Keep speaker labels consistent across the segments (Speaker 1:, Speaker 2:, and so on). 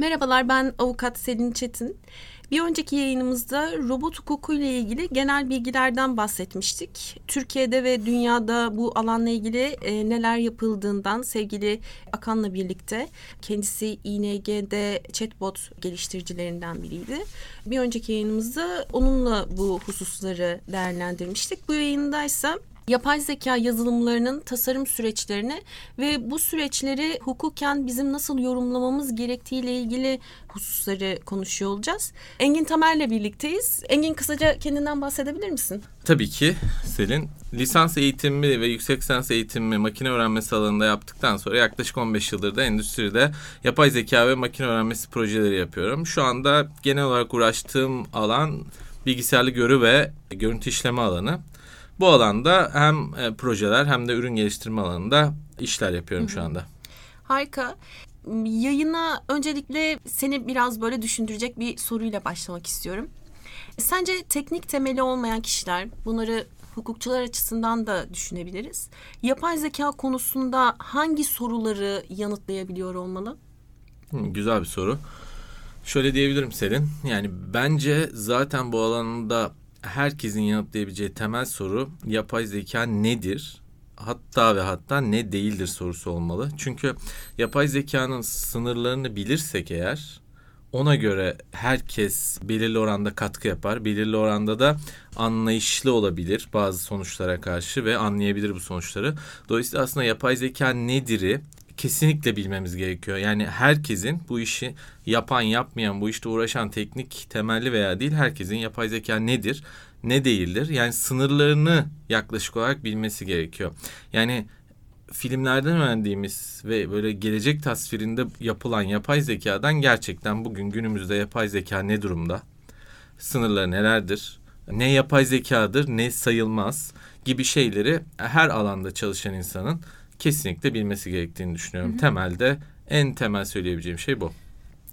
Speaker 1: Merhabalar ben avukat Selin Çetin. Bir önceki yayınımızda robot hukuku ile ilgili genel bilgilerden bahsetmiştik. Türkiye'de ve dünyada bu alanla ilgili e, neler yapıldığından sevgili Akan'la birlikte kendisi ING'de chatbot geliştiricilerinden biriydi. Bir önceki yayınımızda onunla bu hususları değerlendirmiştik. Bu yayındaysa yapay zeka yazılımlarının tasarım süreçlerini ve bu süreçleri hukuken bizim nasıl yorumlamamız gerektiğiyle ilgili hususları konuşuyor olacağız. Engin Tamer'le birlikteyiz. Engin kısaca kendinden bahsedebilir misin?
Speaker 2: Tabii ki Selin. Lisans eğitimi ve yüksek lisans eğitimi makine öğrenmesi alanında yaptıktan sonra yaklaşık 15 yıldır da endüstride yapay zeka ve makine öğrenmesi projeleri yapıyorum. Şu anda genel olarak uğraştığım alan bilgisayarlı görü ve görüntü işleme alanı. Bu alanda hem e, projeler hem de ürün geliştirme alanında işler yapıyorum şu anda.
Speaker 1: Harika. Yayına öncelikle seni biraz böyle düşündürecek bir soruyla başlamak istiyorum. Sence teknik temeli olmayan kişiler, bunları hukukçular açısından da düşünebiliriz. Yapay zeka konusunda hangi soruları yanıtlayabiliyor olmalı?
Speaker 2: Güzel bir soru. Şöyle diyebilirim Selin. Yani bence zaten bu alanda herkesin yanıtlayabileceği temel soru yapay zeka nedir? Hatta ve hatta ne değildir sorusu olmalı. Çünkü yapay zekanın sınırlarını bilirsek eğer ona göre herkes belirli oranda katkı yapar. Belirli oranda da anlayışlı olabilir bazı sonuçlara karşı ve anlayabilir bu sonuçları. Dolayısıyla aslında yapay zeka nedir'i kesinlikle bilmemiz gerekiyor. Yani herkesin bu işi yapan yapmayan bu işte uğraşan teknik temelli veya değil herkesin yapay zeka nedir ne değildir yani sınırlarını yaklaşık olarak bilmesi gerekiyor. Yani filmlerden öğrendiğimiz ve böyle gelecek tasvirinde yapılan yapay zekadan gerçekten bugün günümüzde yapay zeka ne durumda? Sınırları nelerdir? Ne yapay zekadır, ne sayılmaz gibi şeyleri her alanda çalışan insanın kesinlikle bilmesi gerektiğini düşünüyorum. Hı hı. Temelde en temel söyleyebileceğim şey bu.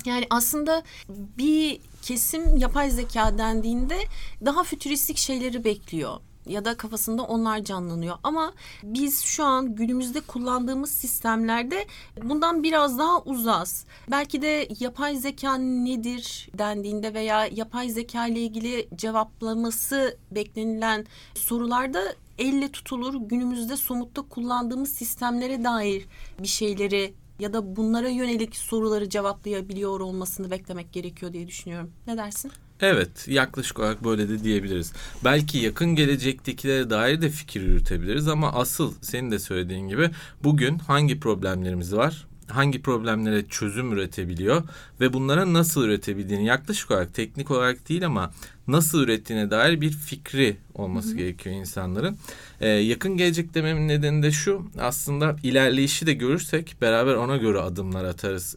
Speaker 1: Yani aslında bir kesim yapay zeka dendiğinde daha fütüristik şeyleri bekliyor ya da kafasında onlar canlanıyor. Ama biz şu an günümüzde kullandığımız sistemlerde bundan biraz daha uzas. Belki de yapay zeka nedir dendiğinde veya yapay zeka ile ilgili cevaplaması beklenilen sorularda elle tutulur günümüzde somutta kullandığımız sistemlere dair bir şeyleri ya da bunlara yönelik soruları cevaplayabiliyor olmasını beklemek gerekiyor diye düşünüyorum. Ne dersin?
Speaker 2: Evet yaklaşık olarak böyle de diyebiliriz. Belki yakın gelecektekilere dair de fikir yürütebiliriz ama asıl senin de söylediğin gibi bugün hangi problemlerimiz var? hangi problemlere çözüm üretebiliyor ve bunlara nasıl üretebildiğini yaklaşık olarak teknik olarak değil ama nasıl ürettiğine dair bir fikri olması Hı-hı. gerekiyor insanların. Ee, yakın gelecek dememin nedeni de şu aslında ilerleyişi de görürsek beraber ona göre adımlar atarız.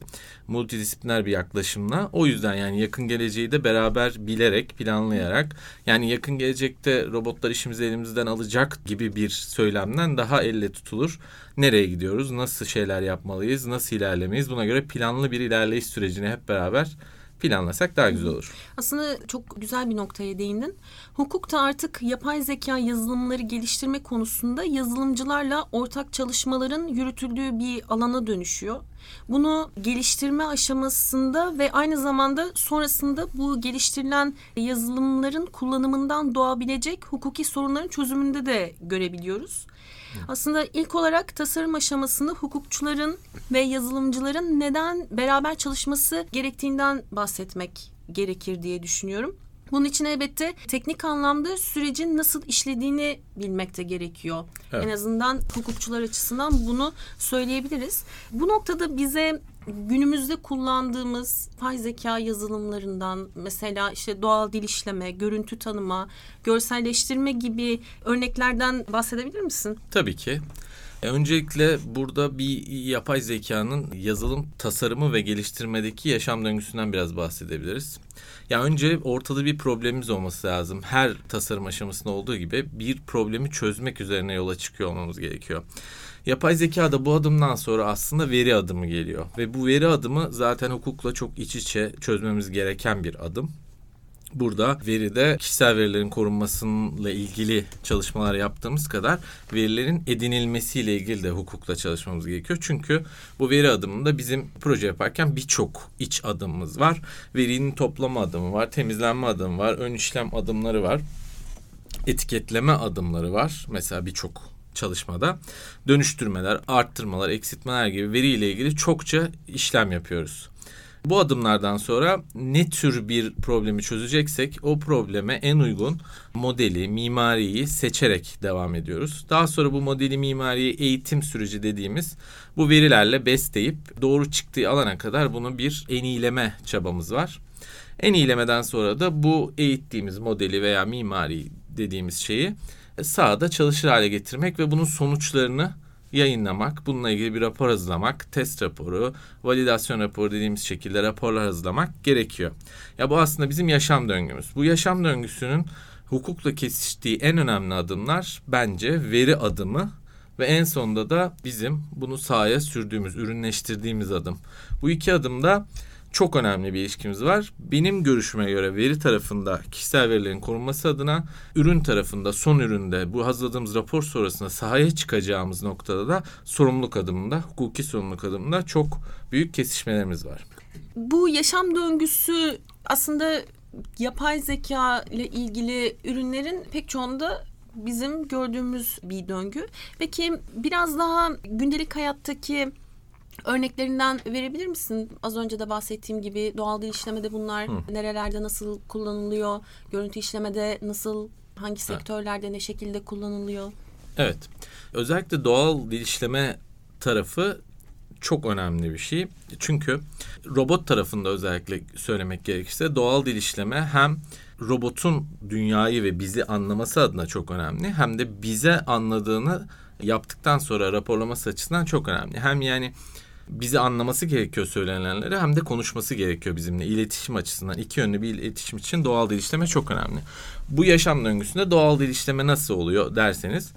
Speaker 2: Multidisipliner bir yaklaşımla. O yüzden yani yakın geleceği de beraber bilerek, planlayarak yani yakın gelecekte robotlar işimizi elimizden alacak gibi bir söylemden daha elle tutulur. Nereye gidiyoruz? Nasıl şeyler yapmalıyız? Nasıl ilerlemeyiz? Buna göre planlı bir ilerleyiş sürecini hep beraber planlasak daha güzel olur.
Speaker 1: Aslında çok güzel bir noktaya değindin. Hukukta artık yapay zeka yazılımları geliştirme konusunda yazılımcılarla ortak çalışmaların yürütüldüğü bir alana dönüşüyor. Bunu geliştirme aşamasında ve aynı zamanda sonrasında bu geliştirilen yazılımların kullanımından doğabilecek hukuki sorunların çözümünde de görebiliyoruz. Aslında ilk olarak tasarım aşamasında hukukçuların ve yazılımcıların neden beraber çalışması gerektiğinden bahsetmek gerekir diye düşünüyorum. Bunun için elbette teknik anlamda sürecin nasıl işlediğini bilmek de gerekiyor. Evet. En azından hukukçular açısından bunu söyleyebiliriz. Bu noktada bize günümüzde kullandığımız fay zeka yazılımlarından mesela işte doğal dil işleme, görüntü tanıma, görselleştirme gibi örneklerden bahsedebilir misin?
Speaker 2: Tabii ki. E, öncelikle burada bir yapay zekanın yazılım tasarımı ve geliştirmedeki yaşam döngüsünden biraz bahsedebiliriz. Ya önce ortada bir problemimiz olması lazım. Her tasarım aşamasında olduğu gibi bir problemi çözmek üzerine yola çıkıyor olmamız gerekiyor. Yapay zeka da bu adımdan sonra aslında veri adımı geliyor ve bu veri adımı zaten hukukla çok iç içe çözmemiz gereken bir adım. Burada veride kişisel verilerin korunmasıyla ilgili çalışmalar yaptığımız kadar verilerin edinilmesiyle ilgili de hukukla çalışmamız gerekiyor. Çünkü bu veri adımında bizim proje yaparken birçok iç adımımız var. Verinin toplama adımı var, temizlenme adımı var, ön işlem adımları var. Etiketleme adımları var. Mesela birçok çalışmada dönüştürmeler, arttırmalar, eksiltmeler gibi veriyle ilgili çokça işlem yapıyoruz. Bu adımlardan sonra ne tür bir problemi çözeceksek o probleme en uygun modeli, mimariyi seçerek devam ediyoruz. Daha sonra bu modeli, mimariyi eğitim süreci dediğimiz bu verilerle besleyip doğru çıktığı alana kadar bunu bir en iyileme çabamız var. En iyilemeden sonra da bu eğittiğimiz modeli veya mimari dediğimiz şeyi sahada çalışır hale getirmek ve bunun sonuçlarını yayınlamak, bununla ilgili bir rapor hazırlamak, test raporu, validasyon raporu dediğimiz şekilde raporlar hazırlamak gerekiyor. Ya bu aslında bizim yaşam döngümüz. Bu yaşam döngüsünün hukukla kesiştiği en önemli adımlar bence veri adımı ve en sonunda da bizim bunu sahaya sürdüğümüz, ürünleştirdiğimiz adım. Bu iki adımda çok önemli bir ilişkimiz var. Benim görüşüme göre veri tarafında kişisel verilerin korunması adına ürün tarafında son üründe bu hazırladığımız rapor sonrasında sahaya çıkacağımız noktada da sorumluluk adımında, hukuki sorumluluk adımında çok büyük kesişmelerimiz var.
Speaker 1: Bu yaşam döngüsü aslında yapay zeka ile ilgili ürünlerin pek çoğunda bizim gördüğümüz bir döngü. Peki biraz daha gündelik hayattaki örneklerinden verebilir misin? Az önce de bahsettiğim gibi doğal dil işlemede bunlar Hı. nerelerde nasıl kullanılıyor? Görüntü işlemede nasıl, hangi sektörlerde evet. ne şekilde kullanılıyor?
Speaker 2: Evet. Özellikle doğal dil işleme tarafı çok önemli bir şey. Çünkü robot tarafında özellikle söylemek gerekirse doğal dil işleme hem robotun dünyayı ve bizi anlaması adına çok önemli hem de bize anladığını yaptıktan sonra raporlaması açısından çok önemli. Hem yani bizi anlaması gerekiyor söylenenleri hem de konuşması gerekiyor bizimle iletişim açısından. iki yönlü bir iletişim için doğal dil işleme çok önemli. Bu yaşam döngüsünde doğal dil işleme nasıl oluyor derseniz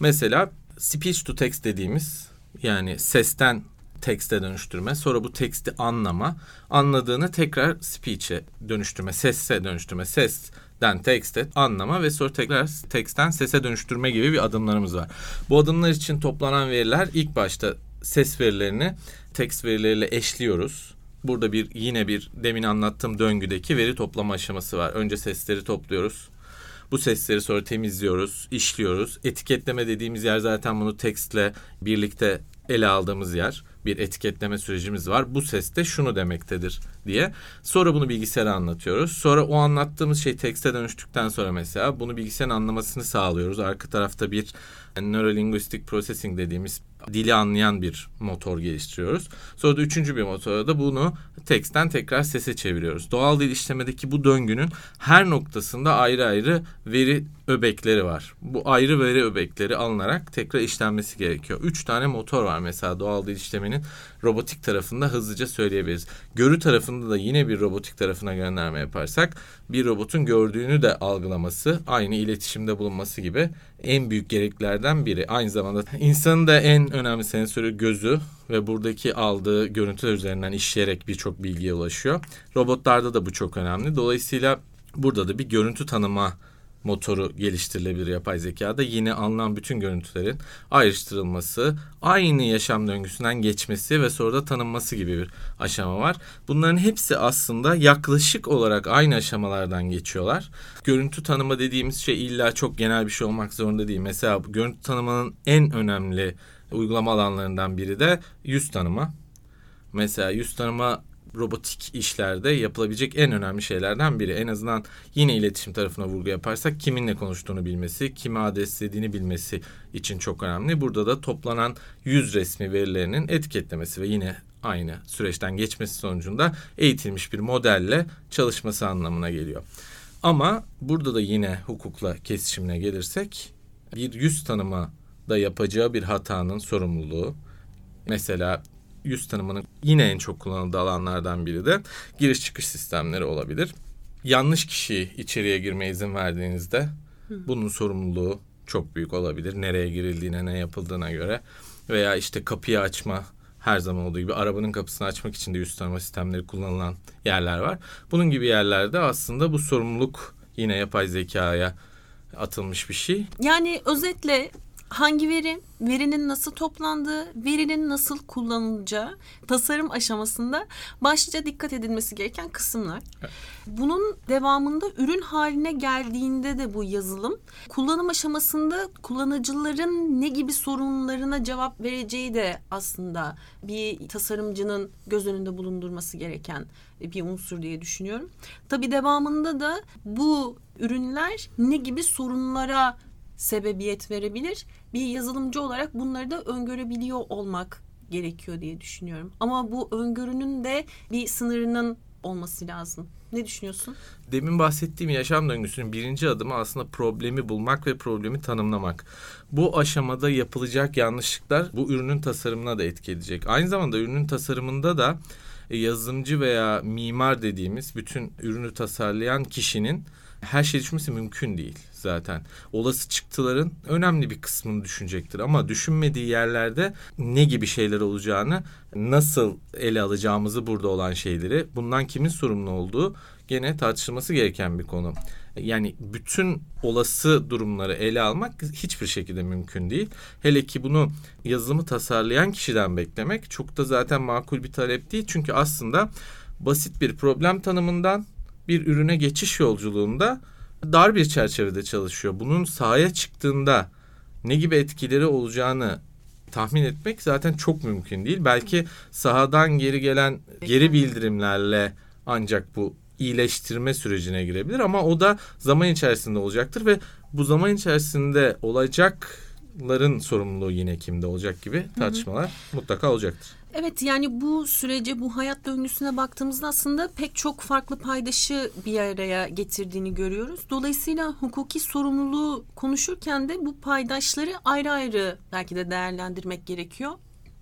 Speaker 2: mesela speech to text dediğimiz yani sesten tekste dönüştürme, sonra bu teksti anlama, anladığını tekrar speech'e dönüştürme, sesse dönüştürme, sesten tekste anlama ve sonra tekrar teksten sese dönüştürme gibi bir adımlarımız var. Bu adımlar için toplanan veriler ilk başta ses verilerini text verileriyle eşliyoruz. Burada bir yine bir demin anlattığım döngüdeki veri toplama aşaması var. Önce sesleri topluyoruz. Bu sesleri sonra temizliyoruz, işliyoruz. Etiketleme dediğimiz yer zaten bunu tekstle birlikte ele aldığımız yer. Bir etiketleme sürecimiz var. Bu ses de şunu demektedir diye. Sonra bunu bilgisayara anlatıyoruz. Sonra o anlattığımız şey tekste dönüştükten sonra mesela bunu bilgisayarın anlamasını sağlıyoruz. Arka tarafta bir Neurolinguistic Processing dediğimiz dili anlayan bir motor geliştiriyoruz. Sonra da üçüncü bir motora da bunu teksten tekrar sese çeviriyoruz. Doğal dil işlemedeki bu döngünün her noktasında ayrı ayrı veri öbekleri var. Bu ayrı veri öbekleri alınarak tekrar işlenmesi gerekiyor. Üç tane motor var mesela doğal dil işlemenin robotik tarafında hızlıca söyleyebiliriz. Görü tarafında da yine bir robotik tarafına gönderme yaparsak bir robotun gördüğünü de algılaması, aynı iletişimde bulunması gibi en büyük gereklerden biri. Aynı zamanda insanın da en önemli sensörü gözü ve buradaki aldığı görüntüler üzerinden işleyerek birçok bilgiye ulaşıyor. Robotlarda da bu çok önemli. Dolayısıyla burada da bir görüntü tanıma motoru geliştirilebilir yapay zekada. Yine alınan bütün görüntülerin ayrıştırılması, aynı yaşam döngüsünden geçmesi ve sonra da tanınması gibi bir aşama var. Bunların hepsi aslında yaklaşık olarak aynı aşamalardan geçiyorlar. Görüntü tanıma dediğimiz şey illa çok genel bir şey olmak zorunda değil. Mesela görüntü tanımanın en önemli uygulama alanlarından biri de yüz tanıma. Mesela yüz tanıma robotik işlerde yapılabilecek en önemli şeylerden biri. En azından yine iletişim tarafına vurgu yaparsak kiminle konuştuğunu bilmesi, kimi adreslediğini bilmesi için çok önemli. Burada da toplanan yüz resmi verilerinin etiketlemesi ve yine aynı süreçten geçmesi sonucunda eğitilmiş bir modelle çalışması anlamına geliyor. Ama burada da yine hukukla kesişimine gelirsek bir yüz tanıma da yapacağı bir hatanın sorumluluğu mesela yüz tanımının yine en çok kullanıldığı alanlardan biri de giriş çıkış sistemleri olabilir. Yanlış kişi içeriye girmeye izin verdiğinizde bunun sorumluluğu çok büyük olabilir. Nereye girildiğine, ne yapıldığına göre veya işte kapıyı açma her zaman olduğu gibi arabanın kapısını açmak için de yüz tanıma sistemleri kullanılan yerler var. Bunun gibi yerlerde aslında bu sorumluluk yine yapay zekaya atılmış bir şey.
Speaker 1: Yani özetle hangi veri, verinin nasıl toplandığı, verinin nasıl kullanılacağı tasarım aşamasında başlıca dikkat edilmesi gereken kısımlar. Bunun devamında ürün haline geldiğinde de bu yazılım kullanım aşamasında kullanıcıların ne gibi sorunlarına cevap vereceği de aslında bir tasarımcının göz önünde bulundurması gereken bir unsur diye düşünüyorum. Tabii devamında da bu ürünler ne gibi sorunlara sebebiyet verebilir. Bir yazılımcı olarak bunları da öngörebiliyor olmak gerekiyor diye düşünüyorum. Ama bu öngörünün de bir sınırının olması lazım. Ne düşünüyorsun?
Speaker 2: Demin bahsettiğim yaşam döngüsünün birinci adımı aslında problemi bulmak ve problemi tanımlamak. Bu aşamada yapılacak yanlışlıklar bu ürünün tasarımına da etki edecek. Aynı zamanda ürünün tasarımında da e, yazılımcı veya mimar dediğimiz bütün ürünü tasarlayan kişinin her şey düşünmesi mümkün değil zaten. Olası çıktıların önemli bir kısmını düşünecektir ama düşünmediği yerlerde ne gibi şeyler olacağını, nasıl ele alacağımızı burada olan şeyleri, bundan kimin sorumlu olduğu gene tartışılması gereken bir konu. Yani bütün olası durumları ele almak hiçbir şekilde mümkün değil. Hele ki bunu yazılımı tasarlayan kişiden beklemek çok da zaten makul bir talep değil. Çünkü aslında basit bir problem tanımından bir ürüne geçiş yolculuğunda dar bir çerçevede çalışıyor. Bunun sahaya çıktığında ne gibi etkileri olacağını tahmin etmek zaten çok mümkün değil. Belki sahadan geri gelen geri bildirimlerle ancak bu iyileştirme sürecine girebilir ama o da zaman içerisinde olacaktır ve bu zaman içerisinde olacakların sorumluluğu yine kimde olacak gibi tartışmalar hı hı. mutlaka olacaktır.
Speaker 1: Evet yani bu sürece bu hayat döngüsüne baktığımızda aslında pek çok farklı paydaşı bir araya getirdiğini görüyoruz. Dolayısıyla hukuki sorumluluğu konuşurken de bu paydaşları ayrı ayrı belki de değerlendirmek gerekiyor.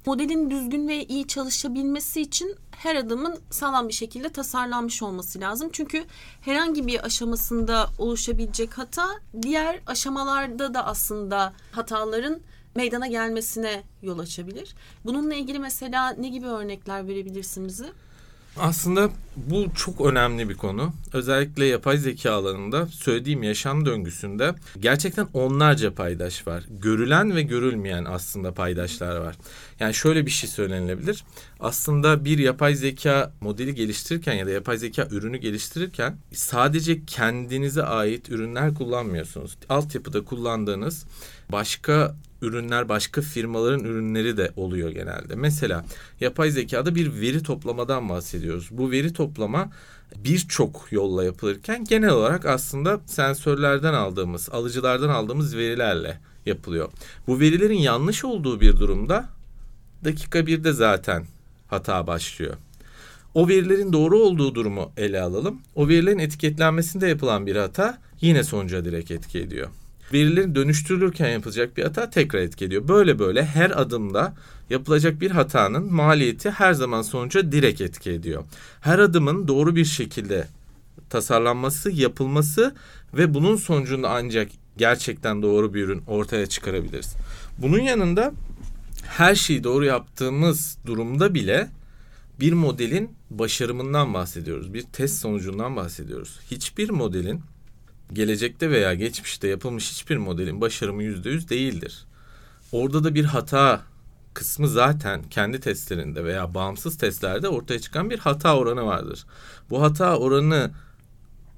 Speaker 1: Modelin düzgün ve iyi çalışabilmesi için her adımın sağlam bir şekilde tasarlanmış olması lazım. Çünkü herhangi bir aşamasında oluşabilecek hata diğer aşamalarda da aslında hataların meydana gelmesine yol açabilir. Bununla ilgili mesela ne gibi örnekler verebilirsin bize?
Speaker 2: Aslında bu çok önemli bir konu. Özellikle yapay zeka alanında söylediğim yaşam döngüsünde gerçekten onlarca paydaş var. Görülen ve görülmeyen aslında paydaşlar var. Yani şöyle bir şey söylenilebilir. Aslında bir yapay zeka modeli geliştirirken ya da yapay zeka ürünü geliştirirken sadece kendinize ait ürünler kullanmıyorsunuz. Altyapıda kullandığınız başka ürünler başka firmaların ürünleri de oluyor genelde. Mesela yapay zekada bir veri toplamadan bahsediyoruz. Bu veri toplama birçok yolla yapılırken genel olarak aslında sensörlerden aldığımız, alıcılardan aldığımız verilerle yapılıyor. Bu verilerin yanlış olduğu bir durumda dakika birde zaten hata başlıyor. O verilerin doğru olduğu durumu ele alalım. O verilerin etiketlenmesinde yapılan bir hata yine sonuca direkt etki ediyor verilerin dönüştürülürken yapılacak bir hata tekrar etki ediyor. Böyle böyle her adımda yapılacak bir hatanın maliyeti her zaman sonuca direkt etki ediyor. Her adımın doğru bir şekilde tasarlanması, yapılması ve bunun sonucunda ancak gerçekten doğru bir ürün ortaya çıkarabiliriz. Bunun yanında her şeyi doğru yaptığımız durumda bile bir modelin başarımından bahsediyoruz. Bir test sonucundan bahsediyoruz. Hiçbir modelin gelecekte veya geçmişte yapılmış hiçbir modelin başarımı yüzde yüz değildir. Orada da bir hata kısmı zaten kendi testlerinde veya bağımsız testlerde ortaya çıkan bir hata oranı vardır. Bu hata oranı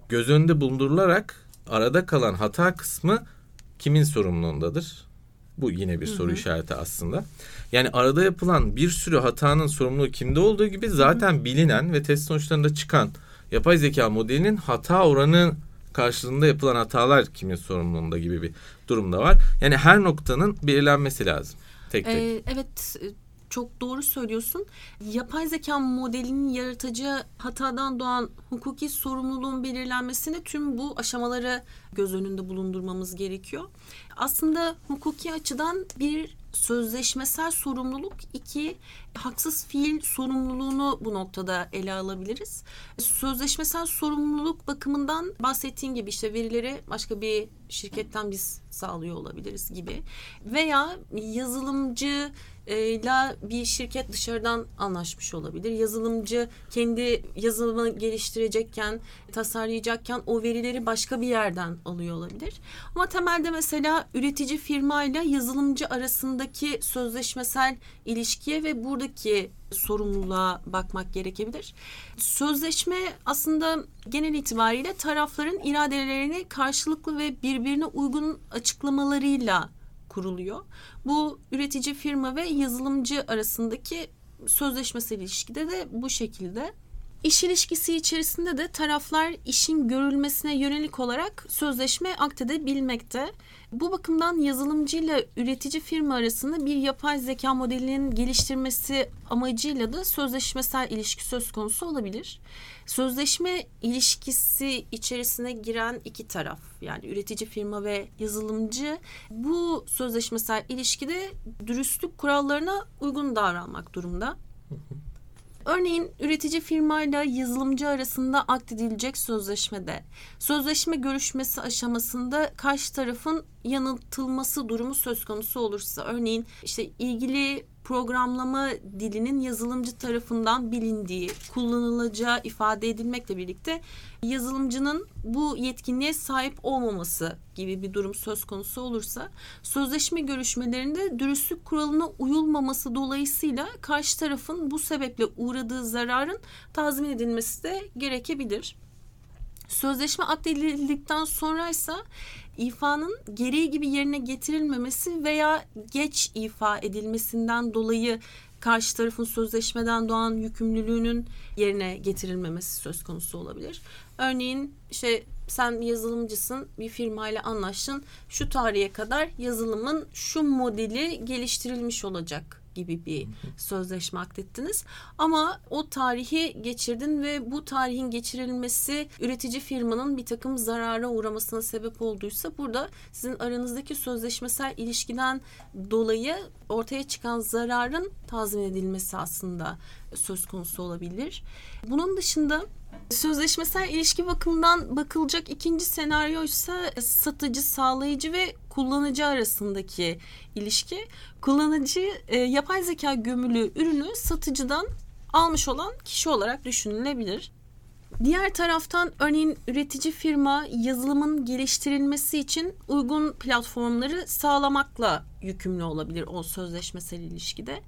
Speaker 2: göz önünde bulundurularak arada kalan hata kısmı kimin sorumluluğundadır? Bu yine bir soru hı hı. işareti aslında. Yani arada yapılan bir sürü hatanın sorumluluğu kimde olduğu gibi zaten hı hı. bilinen ve test sonuçlarında çıkan yapay zeka modelinin hata oranı karşılığında yapılan hatalar kimin sorumluluğunda gibi bir durumda var. Yani her noktanın belirlenmesi lazım. Tek tek.
Speaker 1: Ee, evet çok doğru söylüyorsun. Yapay zeka modelinin yaratacağı hatadan doğan hukuki sorumluluğun belirlenmesini tüm bu aşamaları göz önünde bulundurmamız gerekiyor. Aslında hukuki açıdan bir sözleşmesel sorumluluk, iki haksız fiil sorumluluğunu bu noktada ele alabiliriz. Sözleşmesel sorumluluk bakımından bahsettiğim gibi işte verileri başka bir şirketten biz sağlıyor olabiliriz gibi veya yazılımcı ile bir şirket dışarıdan anlaşmış olabilir. Yazılımcı kendi yazılımı geliştirecekken, tasarlayacakken o verileri başka bir yerden alıyor olabilir. Ama temelde mesela üretici firma ile yazılımcı arasındaki sözleşmesel ilişkiye ve buradaki sorumluluğa bakmak gerekebilir. Sözleşme aslında genel itibariyle tarafların iradelerini karşılıklı ve birbirine uygun açıklamalarıyla kuruluyor. Bu üretici firma ve yazılımcı arasındaki sözleşmesel ilişkide de bu şekilde. İş ilişkisi içerisinde de taraflar işin görülmesine yönelik olarak sözleşme aktedebilmekte. Bu bakımdan yazılımcı ile üretici firma arasında bir yapay zeka modelinin geliştirmesi amacıyla da sözleşmesel ilişki söz konusu olabilir. Sözleşme ilişkisi içerisine giren iki taraf yani üretici firma ve yazılımcı bu sözleşmesel ilişkide dürüstlük kurallarına uygun davranmak durumda. Örneğin üretici firmayla yazılımcı arasında akdedilecek sözleşmede sözleşme görüşmesi aşamasında karşı tarafın yanıltılması durumu söz konusu olursa örneğin işte ilgili programlama dilinin yazılımcı tarafından bilindiği, kullanılacağı ifade edilmekle birlikte yazılımcının bu yetkinliğe sahip olmaması gibi bir durum söz konusu olursa sözleşme görüşmelerinde dürüstlük kuralına uyulmaması dolayısıyla karşı tarafın bu sebeple uğradığı zararın tazmin edilmesi de gerekebilir. Sözleşme akdedildikten sonra ise ifanın gereği gibi yerine getirilmemesi veya geç ifa edilmesinden dolayı karşı tarafın sözleşmeden doğan yükümlülüğünün yerine getirilmemesi söz konusu olabilir. Örneğin işte sen yazılımcısın bir firmayla anlaştın şu tarihe kadar yazılımın şu modeli geliştirilmiş olacak gibi bir sözleşme akdettiniz. Ama o tarihi geçirdin ve bu tarihin geçirilmesi üretici firmanın bir takım zarara uğramasına sebep olduysa burada sizin aranızdaki sözleşmesel ilişkiden dolayı ortaya çıkan zararın tazmin edilmesi aslında söz konusu olabilir. Bunun dışında Sözleşmesel ilişki bakımından bakılacak ikinci senaryo ise satıcı, sağlayıcı ve kullanıcı arasındaki ilişki. Kullanıcı e, yapay zeka gömülü ürünü satıcıdan almış olan kişi olarak düşünülebilir. Diğer taraftan örneğin üretici firma yazılımın geliştirilmesi için uygun platformları sağlamakla yükümlü olabilir o sözleşmesel ilişkide.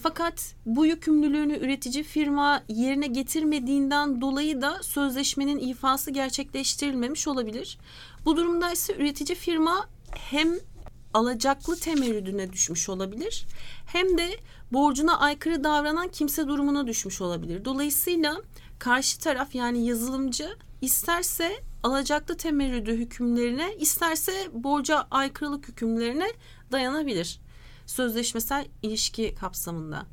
Speaker 1: Fakat bu yükümlülüğünü üretici firma yerine getirmediğinden dolayı da sözleşmenin ifası gerçekleştirilmemiş olabilir. Bu durumda ise üretici firma hem alacaklı temerrüdüne düşmüş olabilir hem de borcuna aykırı davranan kimse durumuna düşmüş olabilir. Dolayısıyla karşı taraf yani yazılımcı isterse alacaklı temerrüdü hükümlerine isterse borca aykırılık hükümlerine dayanabilir. Sözleşmesel ilişki kapsamında.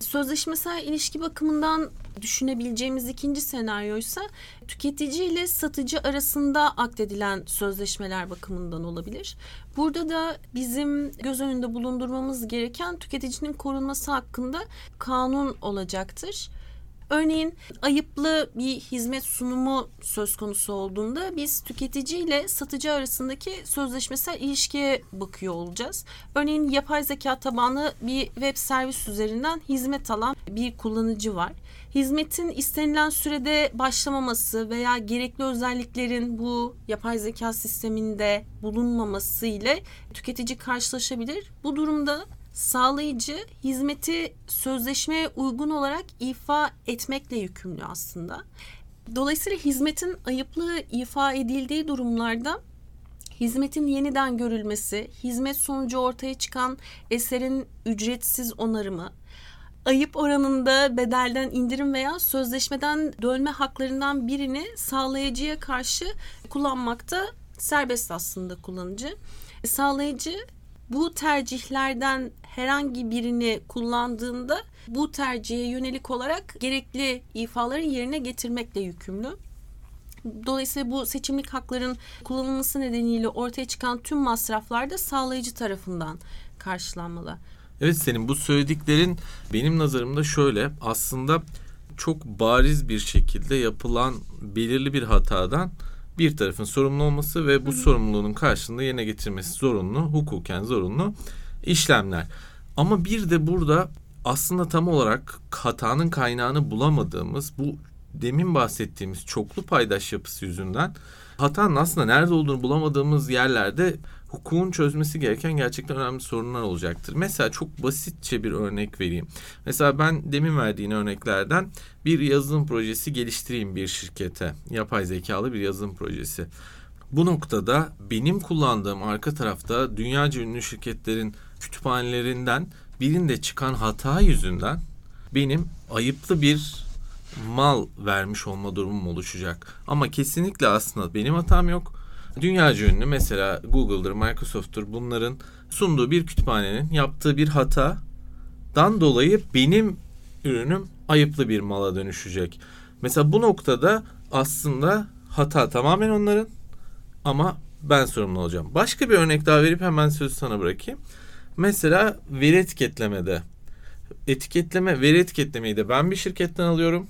Speaker 1: Sözleşmesel ilişki bakımından düşünebileceğimiz ikinci senaryo ise tüketici ile satıcı arasında akdedilen sözleşmeler bakımından olabilir. Burada da bizim göz önünde bulundurmamız gereken tüketicinin korunması hakkında kanun olacaktır. Örneğin ayıplı bir hizmet sunumu söz konusu olduğunda biz tüketici ile satıcı arasındaki sözleşmesel ilişkiye bakıyor olacağız. Örneğin yapay zeka tabanlı bir web servis üzerinden hizmet alan bir kullanıcı var. Hizmetin istenilen sürede başlamaması veya gerekli özelliklerin bu yapay zeka sisteminde bulunmaması ile tüketici karşılaşabilir. Bu durumda sağlayıcı hizmeti sözleşmeye uygun olarak ifa etmekle yükümlü aslında. Dolayısıyla hizmetin ayıplı ifa edildiği durumlarda hizmetin yeniden görülmesi, hizmet sonucu ortaya çıkan eserin ücretsiz onarımı, ayıp oranında bedelden indirim veya sözleşmeden dönme haklarından birini sağlayıcıya karşı kullanmakta serbest aslında kullanıcı. Sağlayıcı bu tercihlerden herhangi birini kullandığında bu tercihe yönelik olarak gerekli ifaları yerine getirmekle yükümlü. Dolayısıyla bu seçimlik hakların kullanılması nedeniyle ortaya çıkan tüm masraflar da sağlayıcı tarafından karşılanmalı.
Speaker 2: Evet senin bu söylediklerin benim nazarımda şöyle aslında çok bariz bir şekilde yapılan belirli bir hatadan bir tarafın sorumlu olması ve bu Hı-hı. sorumluluğun karşılığında yerine getirmesi zorunlu, hukuken zorunlu işlemler. Ama bir de burada aslında tam olarak hatanın kaynağını bulamadığımız bu demin bahsettiğimiz çoklu paydaş yapısı yüzünden hatanın aslında nerede olduğunu bulamadığımız yerlerde hukukun çözmesi gereken gerçekten önemli sorunlar olacaktır. Mesela çok basitçe bir örnek vereyim. Mesela ben demin verdiğin örneklerden bir yazılım projesi geliştireyim bir şirkete. Yapay zekalı bir yazılım projesi. Bu noktada benim kullandığım arka tarafta dünyaca ünlü şirketlerin kütüphanelerinden birinde çıkan hata yüzünden benim ayıplı bir mal vermiş olma durumum oluşacak. Ama kesinlikle aslında benim hatam yok. Dünyaca ünlü mesela Google'dır, Microsoft'tur bunların sunduğu bir kütüphanenin yaptığı bir hatadan dolayı benim ürünüm ayıplı bir mala dönüşecek. Mesela bu noktada aslında hata tamamen onların ama ben sorumlu olacağım. Başka bir örnek daha verip hemen sözü sana bırakayım. Mesela veri etiketlemede. Etiketleme, veri etiketlemeyi de ben bir şirketten alıyorum.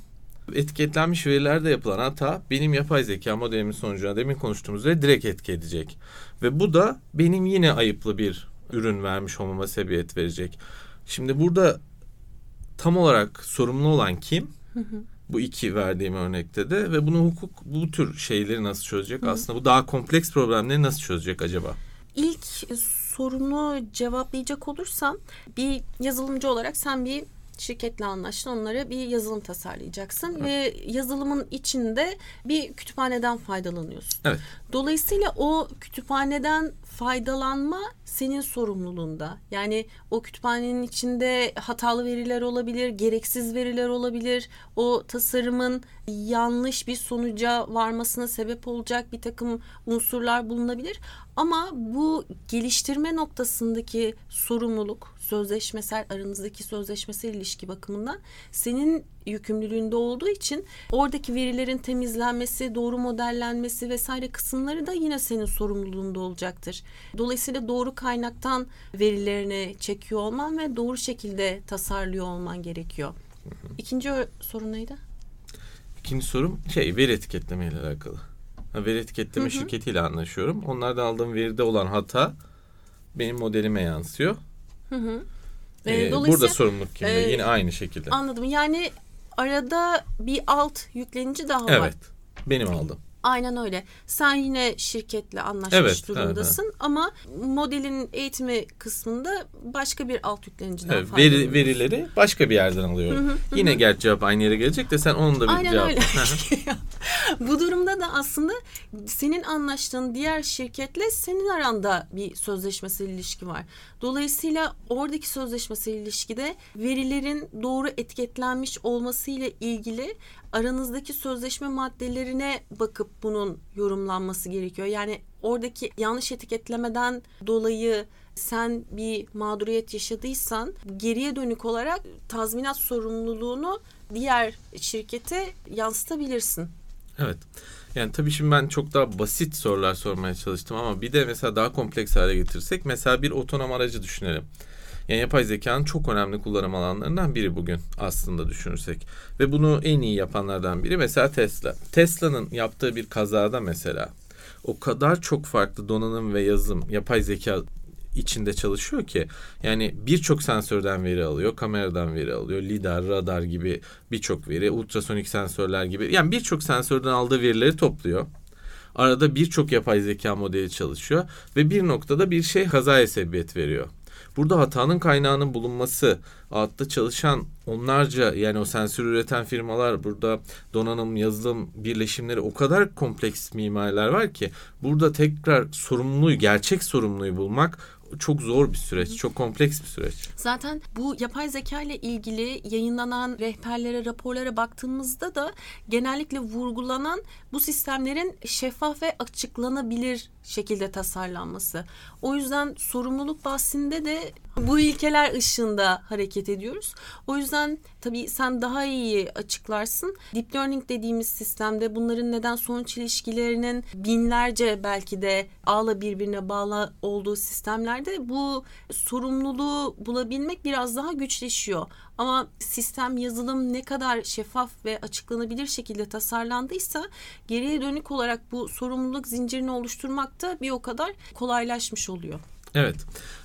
Speaker 2: Etiketlenmiş verilerde yapılan hata benim yapay zeka modelimin sonucuna demin konuştuğumuz üzere direkt etki edecek. Ve bu da benim yine ayıplı bir ürün vermiş olmama sebebiyet verecek. Şimdi burada tam olarak sorumlu olan kim? Bu iki verdiğim örnekte de ve bunu hukuk bu tür şeyleri nasıl çözecek? Aslında bu daha kompleks problemleri nasıl çözecek acaba?
Speaker 1: İlk sorunu cevaplayacak olursam bir yazılımcı olarak sen bir şirketle anlaştın. Onlara bir yazılım tasarlayacaksın evet. ve yazılımın içinde bir kütüphaneden faydalanıyorsun.
Speaker 2: Evet.
Speaker 1: Dolayısıyla o kütüphaneden faydalanma senin sorumluluğunda. Yani o kütüphanenin içinde hatalı veriler olabilir, gereksiz veriler olabilir. O tasarımın yanlış bir sonuca varmasına sebep olacak bir takım unsurlar bulunabilir. Ama bu geliştirme noktasındaki sorumluluk, sözleşmesel aranızdaki sözleşmesel ilişki bakımından senin yükümlülüğünde olduğu için oradaki verilerin temizlenmesi, doğru modellenmesi vesaire kısımları da yine senin sorumluluğunda olacaktır. Dolayısıyla doğru kaynaktan verilerini çekiyor olman ve doğru şekilde tasarlıyor olman gerekiyor. İkinci sorun neydi?
Speaker 2: İkinci sorum şey veri etiketleme ile alakalı. Veri etiketleme hı hı. şirketiyle anlaşıyorum. Onlardan aldığım veride olan hata benim modelime yansıyor. Hı hı. Ee, burada sorumluluk kimde? E, Yine aynı şekilde.
Speaker 1: Anladım. Yani arada bir alt yüklenici daha var.
Speaker 2: Evet. Benim aldım.
Speaker 1: Aynen öyle. Sen yine şirketle anlaşmış evet, durumdasın evet, ama modelin eğitimi kısmında başka bir alt yükleniciden evet,
Speaker 2: veri, Verileri başka bir yerden. Hı hı, yine hı. gerçi cevap aynı yere gelecek de sen onun da bir Aynen cevap. Öyle.
Speaker 1: Bu durumda da aslında senin anlaştığın diğer şirketle senin aranda bir sözleşmesel ilişki var. Dolayısıyla oradaki sözleşmesel ilişkide verilerin doğru etiketlenmiş olması ile ilgili aranızdaki sözleşme maddelerine bakıp bunun yorumlanması gerekiyor. Yani oradaki yanlış etiketlemeden dolayı sen bir mağduriyet yaşadıysan geriye dönük olarak tazminat sorumluluğunu diğer şirkete yansıtabilirsin.
Speaker 2: Evet. Yani tabii şimdi ben çok daha basit sorular sormaya çalıştım ama bir de mesela daha kompleks hale getirsek mesela bir otonom aracı düşünelim. Yani yapay zekanın çok önemli kullanım alanlarından biri bugün aslında düşünürsek. Ve bunu en iyi yapanlardan biri mesela Tesla. Tesla'nın yaptığı bir kazada mesela o kadar çok farklı donanım ve yazım, yapay zeka içinde çalışıyor ki yani birçok sensörden veri alıyor, kameradan veri alıyor, lidar, radar gibi birçok veri, ultrasonik sensörler gibi yani birçok sensörden aldığı verileri topluyor. Arada birçok yapay zeka modeli çalışıyor ve bir noktada bir şey kazaya sebebiyet veriyor. Burada hatanın kaynağının bulunması, altta çalışan onlarca yani o sensör üreten firmalar, burada donanım, yazılım birleşimleri o kadar kompleks mimarlar var ki burada tekrar sorumluyu, gerçek sorumluyu bulmak çok zor bir süreç, çok kompleks bir süreç.
Speaker 1: Zaten bu yapay zeka ile ilgili yayınlanan rehberlere, raporlara baktığımızda da genellikle vurgulanan bu sistemlerin şeffaf ve açıklanabilir şekilde tasarlanması. O yüzden sorumluluk bahsinde de Bu ilkeler ışığında hareket ediyoruz. O yüzden tabii sen daha iyi açıklarsın. Deep learning dediğimiz sistemde bunların neden sonuç ilişkilerinin binlerce belki de ağla birbirine bağlı olduğu sistemlerde bu sorumluluğu bulabilmek biraz daha güçleşiyor. Ama sistem yazılım ne kadar şeffaf ve açıklanabilir şekilde tasarlandıysa geriye dönük olarak bu sorumluluk zincirini oluşturmak da bir o kadar kolaylaşmış oluyor.
Speaker 2: Evet.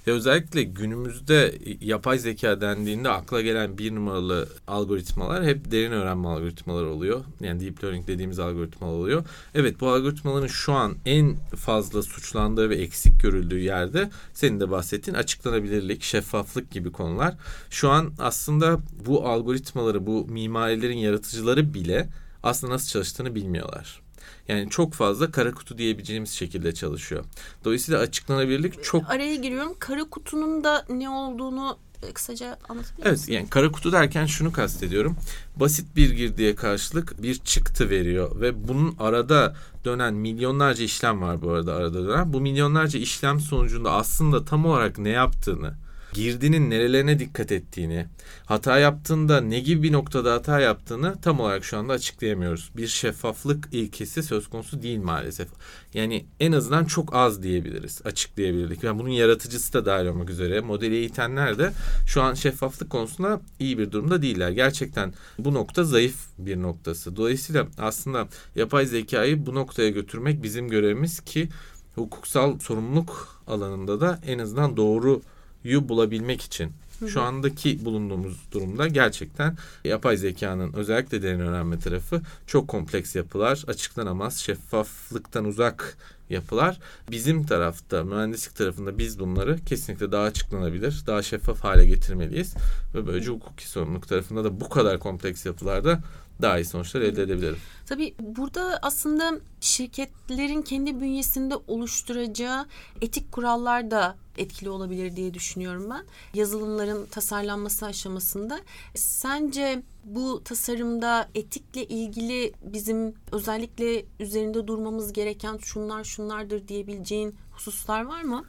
Speaker 2: Ya özellikle günümüzde yapay zeka dendiğinde akla gelen bir numaralı algoritmalar hep derin öğrenme algoritmaları oluyor. Yani deep learning dediğimiz algoritmalar oluyor. Evet bu algoritmaların şu an en fazla suçlandığı ve eksik görüldüğü yerde senin de bahsettiğin açıklanabilirlik, şeffaflık gibi konular. Şu an aslında bu algoritmaları, bu mimarilerin yaratıcıları bile aslında nasıl çalıştığını bilmiyorlar. Yani çok fazla kara kutu diyebileceğimiz şekilde çalışıyor. Dolayısıyla açıklanabilirlik çok...
Speaker 1: Araya giriyorum. Kara kutunun da ne olduğunu e, kısaca anlatabilir
Speaker 2: Evet yani kara kutu derken şunu kastediyorum. Basit bir girdiye karşılık bir çıktı veriyor ve bunun arada dönen milyonlarca işlem var bu arada arada dönen. Bu milyonlarca işlem sonucunda aslında tam olarak ne yaptığını girdinin nerelerine dikkat ettiğini, hata yaptığında ne gibi bir noktada hata yaptığını tam olarak şu anda açıklayamıyoruz. Bir şeffaflık ilkesi söz konusu değil maalesef. Yani en azından çok az diyebiliriz, açıklayabilirdik. Yani bunun yaratıcısı da dahil olmak üzere modeli eğitenler de şu an şeffaflık konusunda iyi bir durumda değiller. Gerçekten bu nokta zayıf bir noktası. Dolayısıyla aslında yapay zekayı bu noktaya götürmek bizim görevimiz ki hukuksal sorumluluk alanında da en azından doğru yu bulabilmek için şu andaki bulunduğumuz durumda gerçekten yapay zekanın özellikle derin öğrenme tarafı çok kompleks yapılar, açıklanamaz, şeffaflıktan uzak yapılar. Bizim tarafta, mühendislik tarafında biz bunları kesinlikle daha açıklanabilir, daha şeffaf hale getirmeliyiz. Ve böylece hukuki sorumluluk tarafında da bu kadar kompleks yapılarda daha iyi sonuçlar elde edebilirim.
Speaker 1: Tabii burada aslında şirketlerin kendi bünyesinde oluşturacağı etik kurallar da etkili olabilir diye düşünüyorum ben. Yazılımların tasarlanması aşamasında. Sence bu tasarımda etikle ilgili bizim özellikle üzerinde durmamız gereken şunlar şunlardır diyebileceğin hususlar var mı?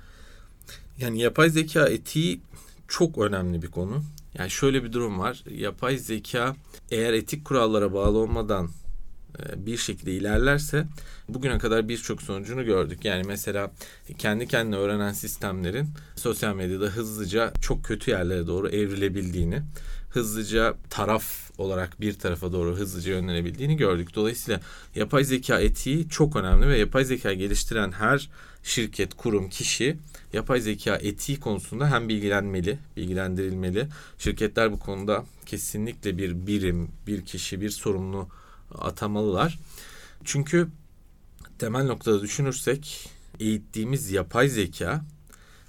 Speaker 2: Yani yapay zeka etiği çok önemli bir konu. Yani şöyle bir durum var. Yapay zeka eğer etik kurallara bağlı olmadan e, bir şekilde ilerlerse bugüne kadar birçok sonucunu gördük. Yani mesela kendi kendine öğrenen sistemlerin sosyal medyada hızlıca çok kötü yerlere doğru evrilebildiğini, hızlıca taraf olarak bir tarafa doğru hızlıca yönlenebildiğini gördük. Dolayısıyla yapay zeka etiği çok önemli ve yapay zeka geliştiren her şirket, kurum, kişi yapay zeka etiği konusunda hem bilgilenmeli, bilgilendirilmeli. Şirketler bu konuda kesinlikle bir birim, bir kişi, bir sorumlu atamalılar. Çünkü temel noktada düşünürsek eğittiğimiz yapay zeka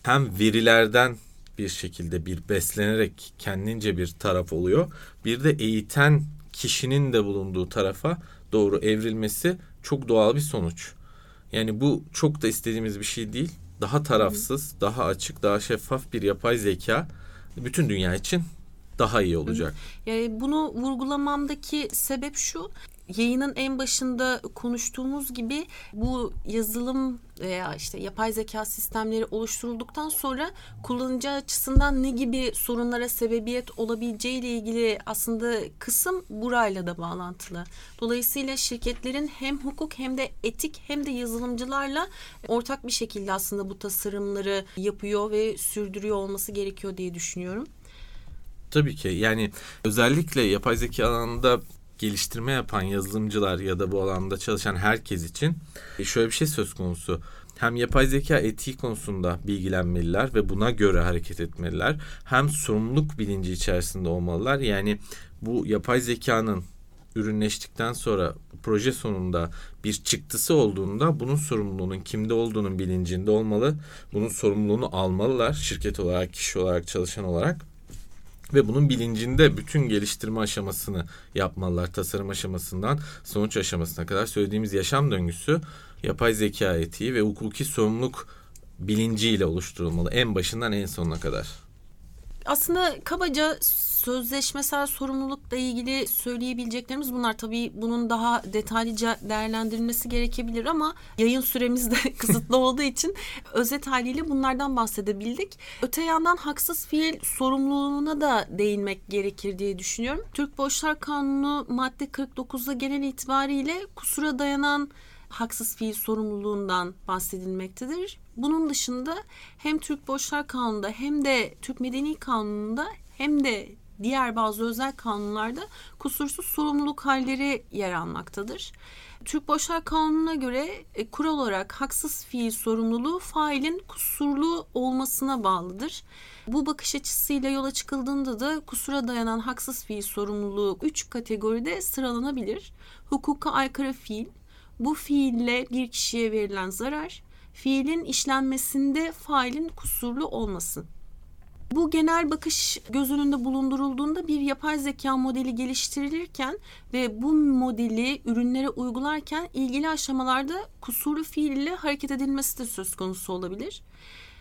Speaker 2: hem verilerden bir şekilde bir beslenerek kendince bir taraf oluyor. Bir de eğiten kişinin de bulunduğu tarafa doğru evrilmesi çok doğal bir sonuç. Yani bu çok da istediğimiz bir şey değil. Daha tarafsız, daha açık, daha şeffaf bir yapay zeka bütün dünya için daha iyi olacak.
Speaker 1: Yani bunu vurgulamamdaki sebep şu yayının en başında konuştuğumuz gibi bu yazılım veya işte yapay zeka sistemleri oluşturulduktan sonra kullanıcı açısından ne gibi sorunlara sebebiyet olabileceği ile ilgili aslında kısım burayla da bağlantılı. Dolayısıyla şirketlerin hem hukuk hem de etik hem de yazılımcılarla ortak bir şekilde aslında bu tasarımları yapıyor ve sürdürüyor olması gerekiyor diye düşünüyorum.
Speaker 2: Tabii ki yani özellikle yapay zeka alanında geliştirme yapan yazılımcılar ya da bu alanda çalışan herkes için şöyle bir şey söz konusu. Hem yapay zeka etiği konusunda bilgilenmeliler ve buna göre hareket etmeliler. Hem sorumluluk bilinci içerisinde olmalılar. Yani bu yapay zekanın ürünleştikten sonra proje sonunda bir çıktısı olduğunda bunun sorumluluğunun kimde olduğunun bilincinde olmalı. Bunun sorumluluğunu almalılar şirket olarak, kişi olarak, çalışan olarak ve bunun bilincinde bütün geliştirme aşamasını yapmalılar. Tasarım aşamasından sonuç aşamasına kadar söylediğimiz yaşam döngüsü yapay zeka etiği ve hukuki sorumluluk bilinciyle oluşturulmalı. En başından en sonuna kadar.
Speaker 1: Aslında kabaca sözleşmesel sorumlulukla ilgili söyleyebileceklerimiz bunlar. Tabii bunun daha detaylıca değerlendirilmesi gerekebilir ama yayın süremiz de kısıtlı olduğu için özet haliyle bunlardan bahsedebildik. Öte yandan haksız fiil sorumluluğuna da değinmek gerekir diye düşünüyorum. Türk Borçlar Kanunu madde 49'da genel itibariyle kusura dayanan haksız fiil sorumluluğundan bahsedilmektedir. Bunun dışında hem Türk Borçlar Kanunu'nda hem de Türk Medeni Kanunu'nda hem de diğer bazı özel kanunlarda kusursuz sorumluluk halleri yer almaktadır. Türk Borçlar Kanunu'na göre e, kural olarak haksız fiil sorumluluğu failin kusurlu olmasına bağlıdır. Bu bakış açısıyla yola çıkıldığında da kusura dayanan haksız fiil sorumluluğu üç kategoride sıralanabilir. Hukuka aykırı fiil, bu fiille bir kişiye verilen zarar, fiilin işlenmesinde failin kusurlu olması. Bu genel bakış göz önünde bulundurulduğunda bir yapay zeka modeli geliştirilirken ve bu modeli ürünlere uygularken ilgili aşamalarda kusurlu fiil ile hareket edilmesi de söz konusu olabilir.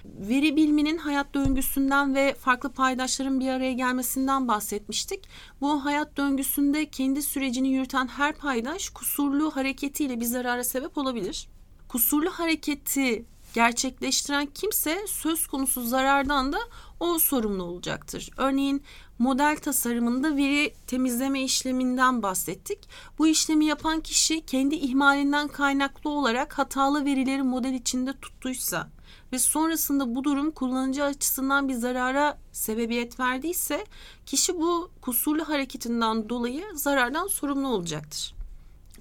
Speaker 1: Veri biliminin hayat döngüsünden ve farklı paydaşların bir araya gelmesinden bahsetmiştik. Bu hayat döngüsünde kendi sürecini yürüten her paydaş kusurlu hareketiyle bir zarara sebep olabilir. Kusurlu hareketi gerçekleştiren kimse söz konusu zarardan da o sorumlu olacaktır. Örneğin model tasarımında veri temizleme işleminden bahsettik. Bu işlemi yapan kişi kendi ihmalinden kaynaklı olarak hatalı verileri model içinde tuttuysa ve sonrasında bu durum kullanıcı açısından bir zarara sebebiyet verdiyse kişi bu kusurlu hareketinden dolayı zarardan sorumlu olacaktır.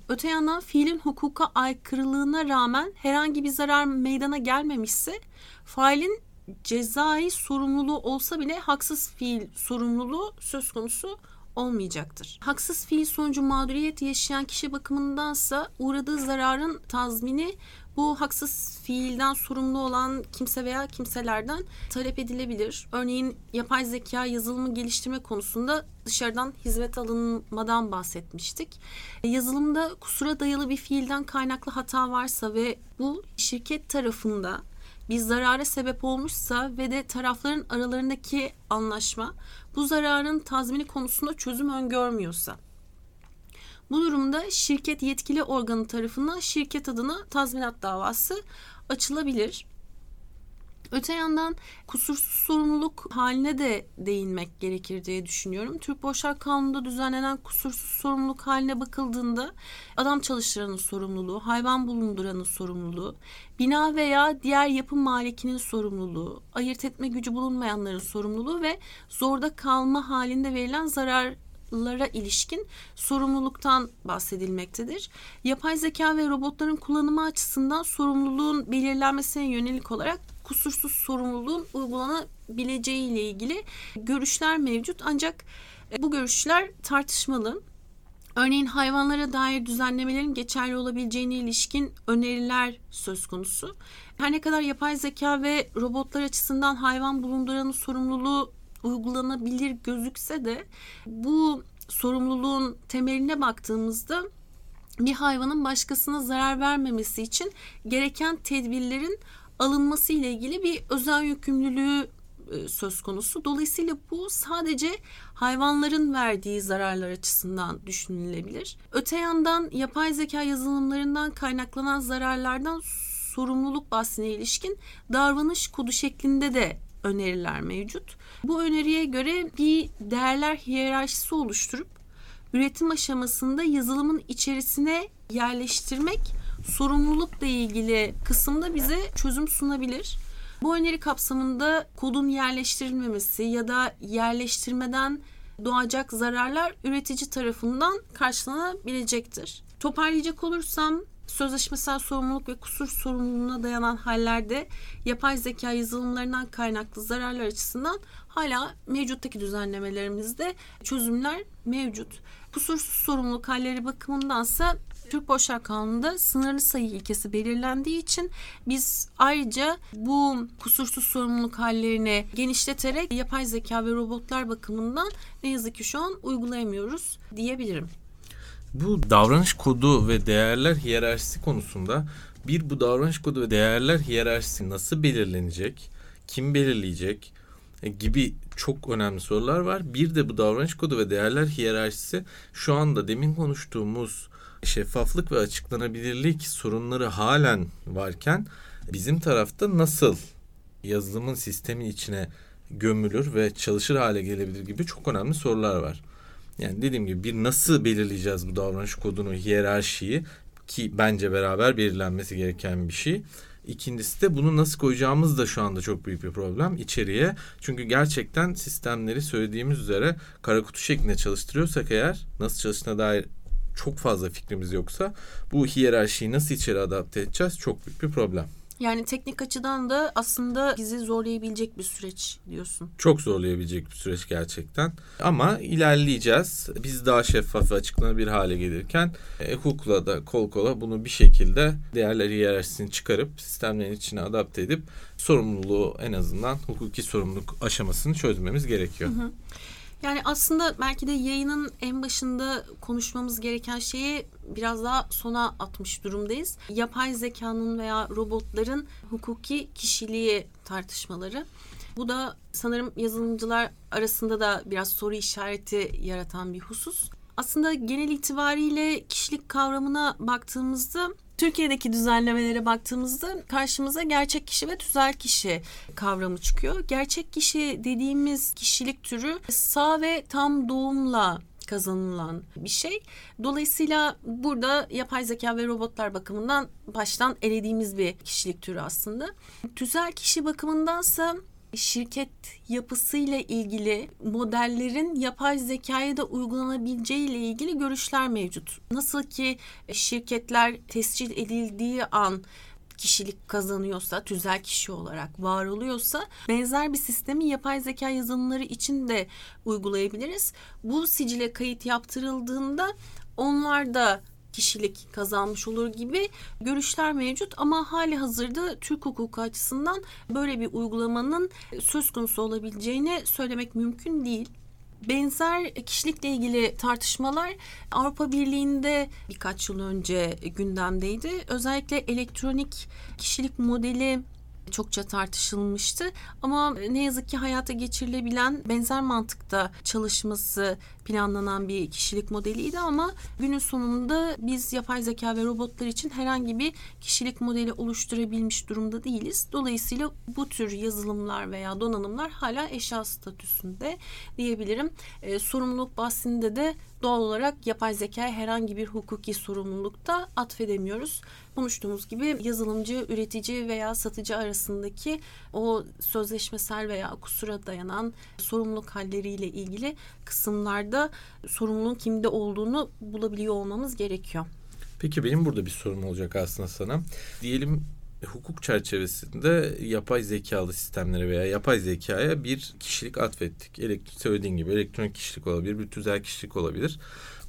Speaker 1: Öte yandan fiilin hukuka aykırılığına rağmen herhangi bir zarar meydana gelmemişse failin cezai sorumluluğu olsa bile haksız fiil sorumluluğu söz konusu olmayacaktır. Haksız fiil sonucu mağduriyet yaşayan kişi bakımındansa uğradığı zararın tazmini bu haksız fiilden sorumlu olan kimse veya kimselerden talep edilebilir. Örneğin yapay zeka yazılımı geliştirme konusunda dışarıdan hizmet alınmadan bahsetmiştik. Yazılımda kusura dayalı bir fiilden kaynaklı hata varsa ve bu şirket tarafında bir zarara sebep olmuşsa ve de tarafların aralarındaki anlaşma bu zararın tazmini konusunda çözüm öngörmüyorsa bu durumda şirket yetkili organı tarafından şirket adına tazminat davası açılabilir. Öte yandan kusursuz sorumluluk haline de değinmek gerekir diye düşünüyorum. Türk Borçlar Kanunu'nda düzenlenen kusursuz sorumluluk haline bakıldığında adam çalıştıranın sorumluluğu, hayvan bulunduranın sorumluluğu, bina veya diğer yapı malikinin sorumluluğu, ayırt etme gücü bulunmayanların sorumluluğu ve zorda kalma halinde verilen zarar lara ilişkin sorumluluktan bahsedilmektedir. Yapay zeka ve robotların kullanımı açısından sorumluluğun belirlenmesine yönelik olarak kusursuz sorumluluğun uygulanabileceği ile ilgili görüşler mevcut ancak e, bu görüşler tartışmalı. Örneğin hayvanlara dair düzenlemelerin geçerli olabileceğine ilişkin öneriler söz konusu. Her ne kadar yapay zeka ve robotlar açısından hayvan bulunduranın sorumluluğu uygulanabilir gözükse de bu sorumluluğun temeline baktığımızda bir hayvanın başkasına zarar vermemesi için gereken tedbirlerin alınması ile ilgili bir özel yükümlülüğü e, söz konusu. Dolayısıyla bu sadece hayvanların verdiği zararlar açısından düşünülebilir. Öte yandan yapay zeka yazılımlarından kaynaklanan zararlardan sorumluluk bahsine ilişkin davranış kodu şeklinde de öneriler mevcut. Bu öneriye göre bir değerler hiyerarşisi oluşturup üretim aşamasında yazılımın içerisine yerleştirmek sorumlulukla ilgili kısımda bize çözüm sunabilir. Bu öneri kapsamında kodun yerleştirilmemesi ya da yerleştirmeden doğacak zararlar üretici tarafından karşılanabilecektir. Toparlayacak olursam sözleşmesel sorumluluk ve kusur sorumluluğuna dayanan hallerde yapay zeka yazılımlarından kaynaklı zararlar açısından hala mevcuttaki düzenlemelerimizde çözümler mevcut. Kusursuz sorumluluk halleri bakımındansa Türk Borçlar Kanunu'nda sınırlı sayı ilkesi belirlendiği için biz ayrıca bu kusursuz sorumluluk hallerini genişleterek yapay zeka ve robotlar bakımından ne yazık ki şu an uygulayamıyoruz diyebilirim.
Speaker 2: Bu davranış kodu ve değerler hiyerarşisi konusunda bir bu davranış kodu ve değerler hiyerarşisi nasıl belirlenecek? Kim belirleyecek? e, gibi çok önemli sorular var. Bir de bu davranış kodu ve değerler hiyerarşisi şu anda demin konuştuğumuz şeffaflık ve açıklanabilirlik sorunları halen varken bizim tarafta nasıl yazılımın sistemin içine gömülür ve çalışır hale gelebilir gibi çok önemli sorular var. Yani dediğim gibi bir nasıl belirleyeceğiz bu davranış kodunu, hiyerarşiyi ki bence beraber belirlenmesi gereken bir şey. İkincisi de bunu nasıl koyacağımız da şu anda çok büyük bir problem içeriye. Çünkü gerçekten sistemleri söylediğimiz üzere kara kutu şeklinde çalıştırıyorsak eğer nasıl çalıştığına dair çok fazla fikrimiz yoksa bu hiyerarşiyi nasıl içeri adapte edeceğiz çok büyük bir problem.
Speaker 1: Yani teknik açıdan da aslında bizi zorlayabilecek bir süreç diyorsun.
Speaker 2: Çok zorlayabilecek bir süreç gerçekten. Ama ilerleyeceğiz. Biz daha şeffaf ve açıklanabilir hale gelirken e, hukukla da kol kola bunu bir şekilde değerler hiyerarşisini çıkarıp sistemlerin içine adapte edip sorumluluğu en azından hukuki sorumluluk aşamasını çözmemiz gerekiyor. Hı hı.
Speaker 1: Yani aslında belki de yayının en başında konuşmamız gereken şeyi biraz daha sona atmış durumdayız. Yapay zekanın veya robotların hukuki kişiliği tartışmaları. Bu da sanırım yazılımcılar arasında da biraz soru işareti yaratan bir husus. Aslında genel itibariyle kişilik kavramına baktığımızda Türkiye'deki düzenlemelere baktığımızda karşımıza gerçek kişi ve tüzel kişi kavramı çıkıyor. Gerçek kişi dediğimiz kişilik türü sağ ve tam doğumla kazanılan bir şey. Dolayısıyla burada yapay zeka ve robotlar bakımından baştan elediğimiz bir kişilik türü aslında. Tüzel kişi bakımındansa şirket yapısıyla ilgili modellerin yapay zekaya da uygulanabileceği ile ilgili görüşler mevcut. Nasıl ki şirketler tescil edildiği an kişilik kazanıyorsa, tüzel kişi olarak var oluyorsa benzer bir sistemi yapay zeka yazılımları için de uygulayabiliriz. Bu sicile kayıt yaptırıldığında onlar da kişilik kazanmış olur gibi görüşler mevcut ama hali hazırda Türk hukuku açısından böyle bir uygulamanın söz konusu olabileceğini söylemek mümkün değil. Benzer kişilikle ilgili tartışmalar Avrupa Birliği'nde birkaç yıl önce gündemdeydi. Özellikle elektronik kişilik modeli çokça tartışılmıştı. Ama ne yazık ki hayata geçirilebilen benzer mantıkta çalışması planlanan bir kişilik modeliydi ama günün sonunda biz yapay zeka ve robotlar için herhangi bir kişilik modeli oluşturabilmiş durumda değiliz. Dolayısıyla bu tür yazılımlar veya donanımlar hala eşya statüsünde diyebilirim. E, sorumluluk bahsinde de doğal olarak yapay zekaya herhangi bir hukuki sorumlulukta atfedemiyoruz. Konuştuğumuz gibi yazılımcı, üretici veya satıcı arasındaki o sözleşmesel veya kusura dayanan sorumluluk halleriyle ilgili kısımlarda sorumluluğun kimde olduğunu bulabiliyor olmamız gerekiyor.
Speaker 2: Peki benim burada bir sorum olacak aslında sana. Diyelim hukuk çerçevesinde yapay zekalı sistemlere veya yapay zekaya bir kişilik atfettik. Elektrik söylediğin gibi elektronik kişilik olabilir, bir tüzel kişilik olabilir.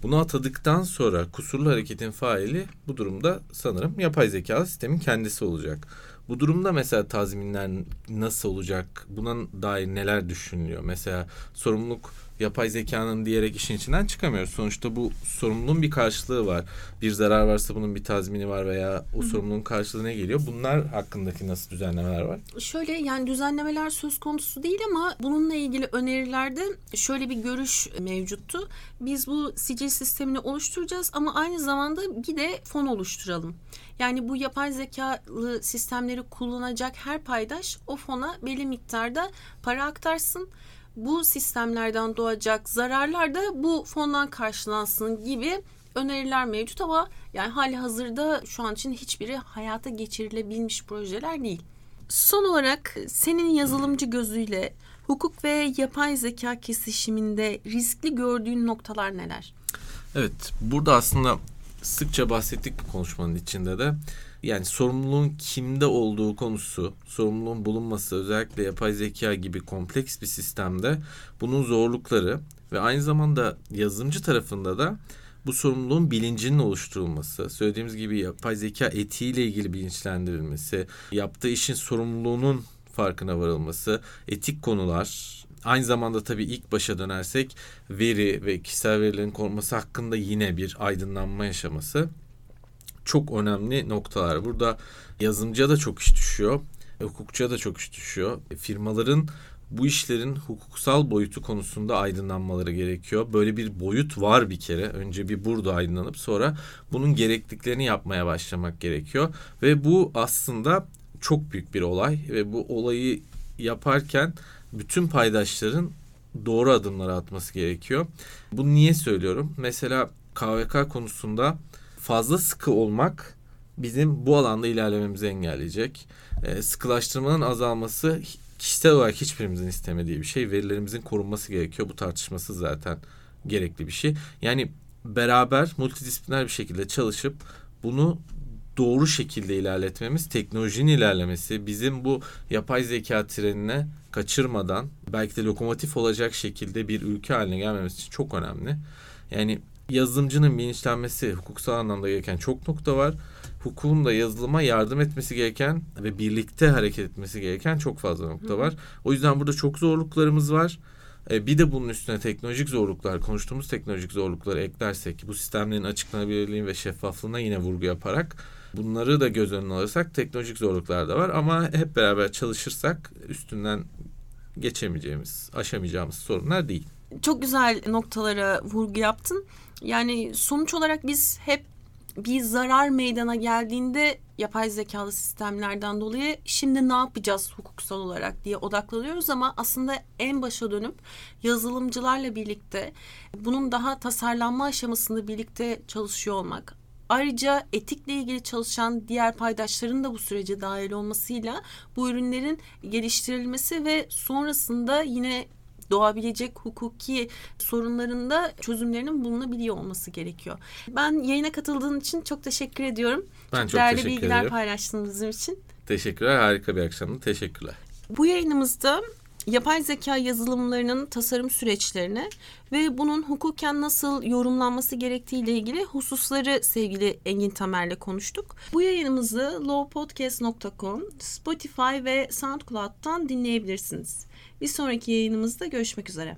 Speaker 2: Bunu atadıktan sonra kusurlu hareketin faili bu durumda sanırım yapay zekalı sistemin kendisi olacak. Bu durumda mesela tazminler nasıl olacak? Buna dair neler düşünülüyor? Mesela sorumluluk yapay zekanın diyerek işin içinden çıkamıyoruz. Sonuçta bu sorumluluğun bir karşılığı var. Bir zarar varsa bunun bir tazmini var veya o sorumluluğun karşılığı ne geliyor? Bunlar hakkındaki nasıl düzenlemeler var?
Speaker 1: Şöyle yani düzenlemeler söz konusu değil ama bununla ilgili önerilerde şöyle bir görüş mevcuttu. Biz bu sicil sistemini oluşturacağız ama aynı zamanda bir de fon oluşturalım. Yani bu yapay zekalı sistemleri kullanacak her paydaş o fona belli miktarda para aktarsın bu sistemlerden doğacak zararlar da bu fondan karşılansın gibi öneriler mevcut ama yani hali hazırda şu an için hiçbiri hayata geçirilebilmiş projeler değil. Son olarak senin yazılımcı gözüyle hukuk ve yapay zeka kesişiminde riskli gördüğün noktalar neler?
Speaker 2: Evet, burada aslında sıkça bahsettik bu konuşmanın içinde de yani sorumluluğun kimde olduğu konusu, sorumluluğun bulunması özellikle yapay zeka gibi kompleks bir sistemde bunun zorlukları ve aynı zamanda yazılımcı tarafında da bu sorumluluğun bilincinin oluşturulması, söylediğimiz gibi yapay zeka etiğiyle ilgili bilinçlendirilmesi, yaptığı işin sorumluluğunun farkına varılması, etik konular, aynı zamanda tabii ilk başa dönersek veri ve kişisel verilerin korunması hakkında yine bir aydınlanma yaşaması çok önemli noktalar. Burada yazımcıya da çok iş düşüyor. Hukukçuya da çok iş düşüyor. Firmaların bu işlerin hukuksal boyutu konusunda aydınlanmaları gerekiyor. Böyle bir boyut var bir kere. Önce bir burada aydınlanıp sonra bunun gerekliliklerini yapmaya başlamak gerekiyor. Ve bu aslında çok büyük bir olay ve bu olayı yaparken bütün paydaşların doğru adımları atması gerekiyor. Bunu niye söylüyorum? Mesela KVK konusunda fazla sıkı olmak bizim bu alanda ilerlememizi engelleyecek. E, sıkılaştırmanın azalması kişisel olarak hiçbirimizin istemediği bir şey. Verilerimizin korunması gerekiyor. Bu tartışması zaten gerekli bir şey. Yani beraber multidisipliner bir şekilde çalışıp bunu doğru şekilde ilerletmemiz, teknolojinin ilerlemesi, bizim bu yapay zeka trenine kaçırmadan belki de lokomotif olacak şekilde bir ülke haline gelmemiz için çok önemli. Yani yazılımcının bilinçlenmesi, hukuksal anlamda gereken çok nokta var. Hukukun da yazılıma yardım etmesi gereken ve birlikte hareket etmesi gereken çok fazla nokta var. O yüzden burada çok zorluklarımız var. E, bir de bunun üstüne teknolojik zorluklar, konuştuğumuz teknolojik zorlukları eklersek bu sistemlerin açıklanabilirliği ve şeffaflığına yine vurgu yaparak bunları da göz önüne alırsak teknolojik zorluklar da var ama hep beraber çalışırsak üstünden geçemeyeceğimiz, aşamayacağımız sorunlar değil.
Speaker 1: Çok güzel noktalara vurgu yaptın. Yani sonuç olarak biz hep bir zarar meydana geldiğinde yapay zekalı sistemlerden dolayı şimdi ne yapacağız hukuksal olarak diye odaklanıyoruz ama aslında en başa dönüp yazılımcılarla birlikte bunun daha tasarlanma aşamasında birlikte çalışıyor olmak. Ayrıca etikle ilgili çalışan diğer paydaşların da bu sürece dahil olmasıyla bu ürünlerin geliştirilmesi ve sonrasında yine doğabilecek hukuki sorunlarında çözümlerinin bulunabiliyor olması gerekiyor. Ben yayına katıldığın için çok teşekkür ediyorum.
Speaker 2: Ben
Speaker 1: çok,
Speaker 2: çok
Speaker 1: değerli
Speaker 2: teşekkür
Speaker 1: bilgiler
Speaker 2: ederim.
Speaker 1: paylaştın bizim için.
Speaker 2: Teşekkürler. Harika bir akşamdı. Teşekkürler.
Speaker 1: Bu yayınımızda yapay zeka yazılımlarının tasarım süreçlerine ve bunun hukuken nasıl yorumlanması gerektiği ile ilgili hususları sevgili Engin Tamer'le konuştuk. Bu yayınımızı lowpodcast.com, Spotify ve SoundCloud'dan dinleyebilirsiniz. Bir sonraki yayınımızda görüşmek üzere.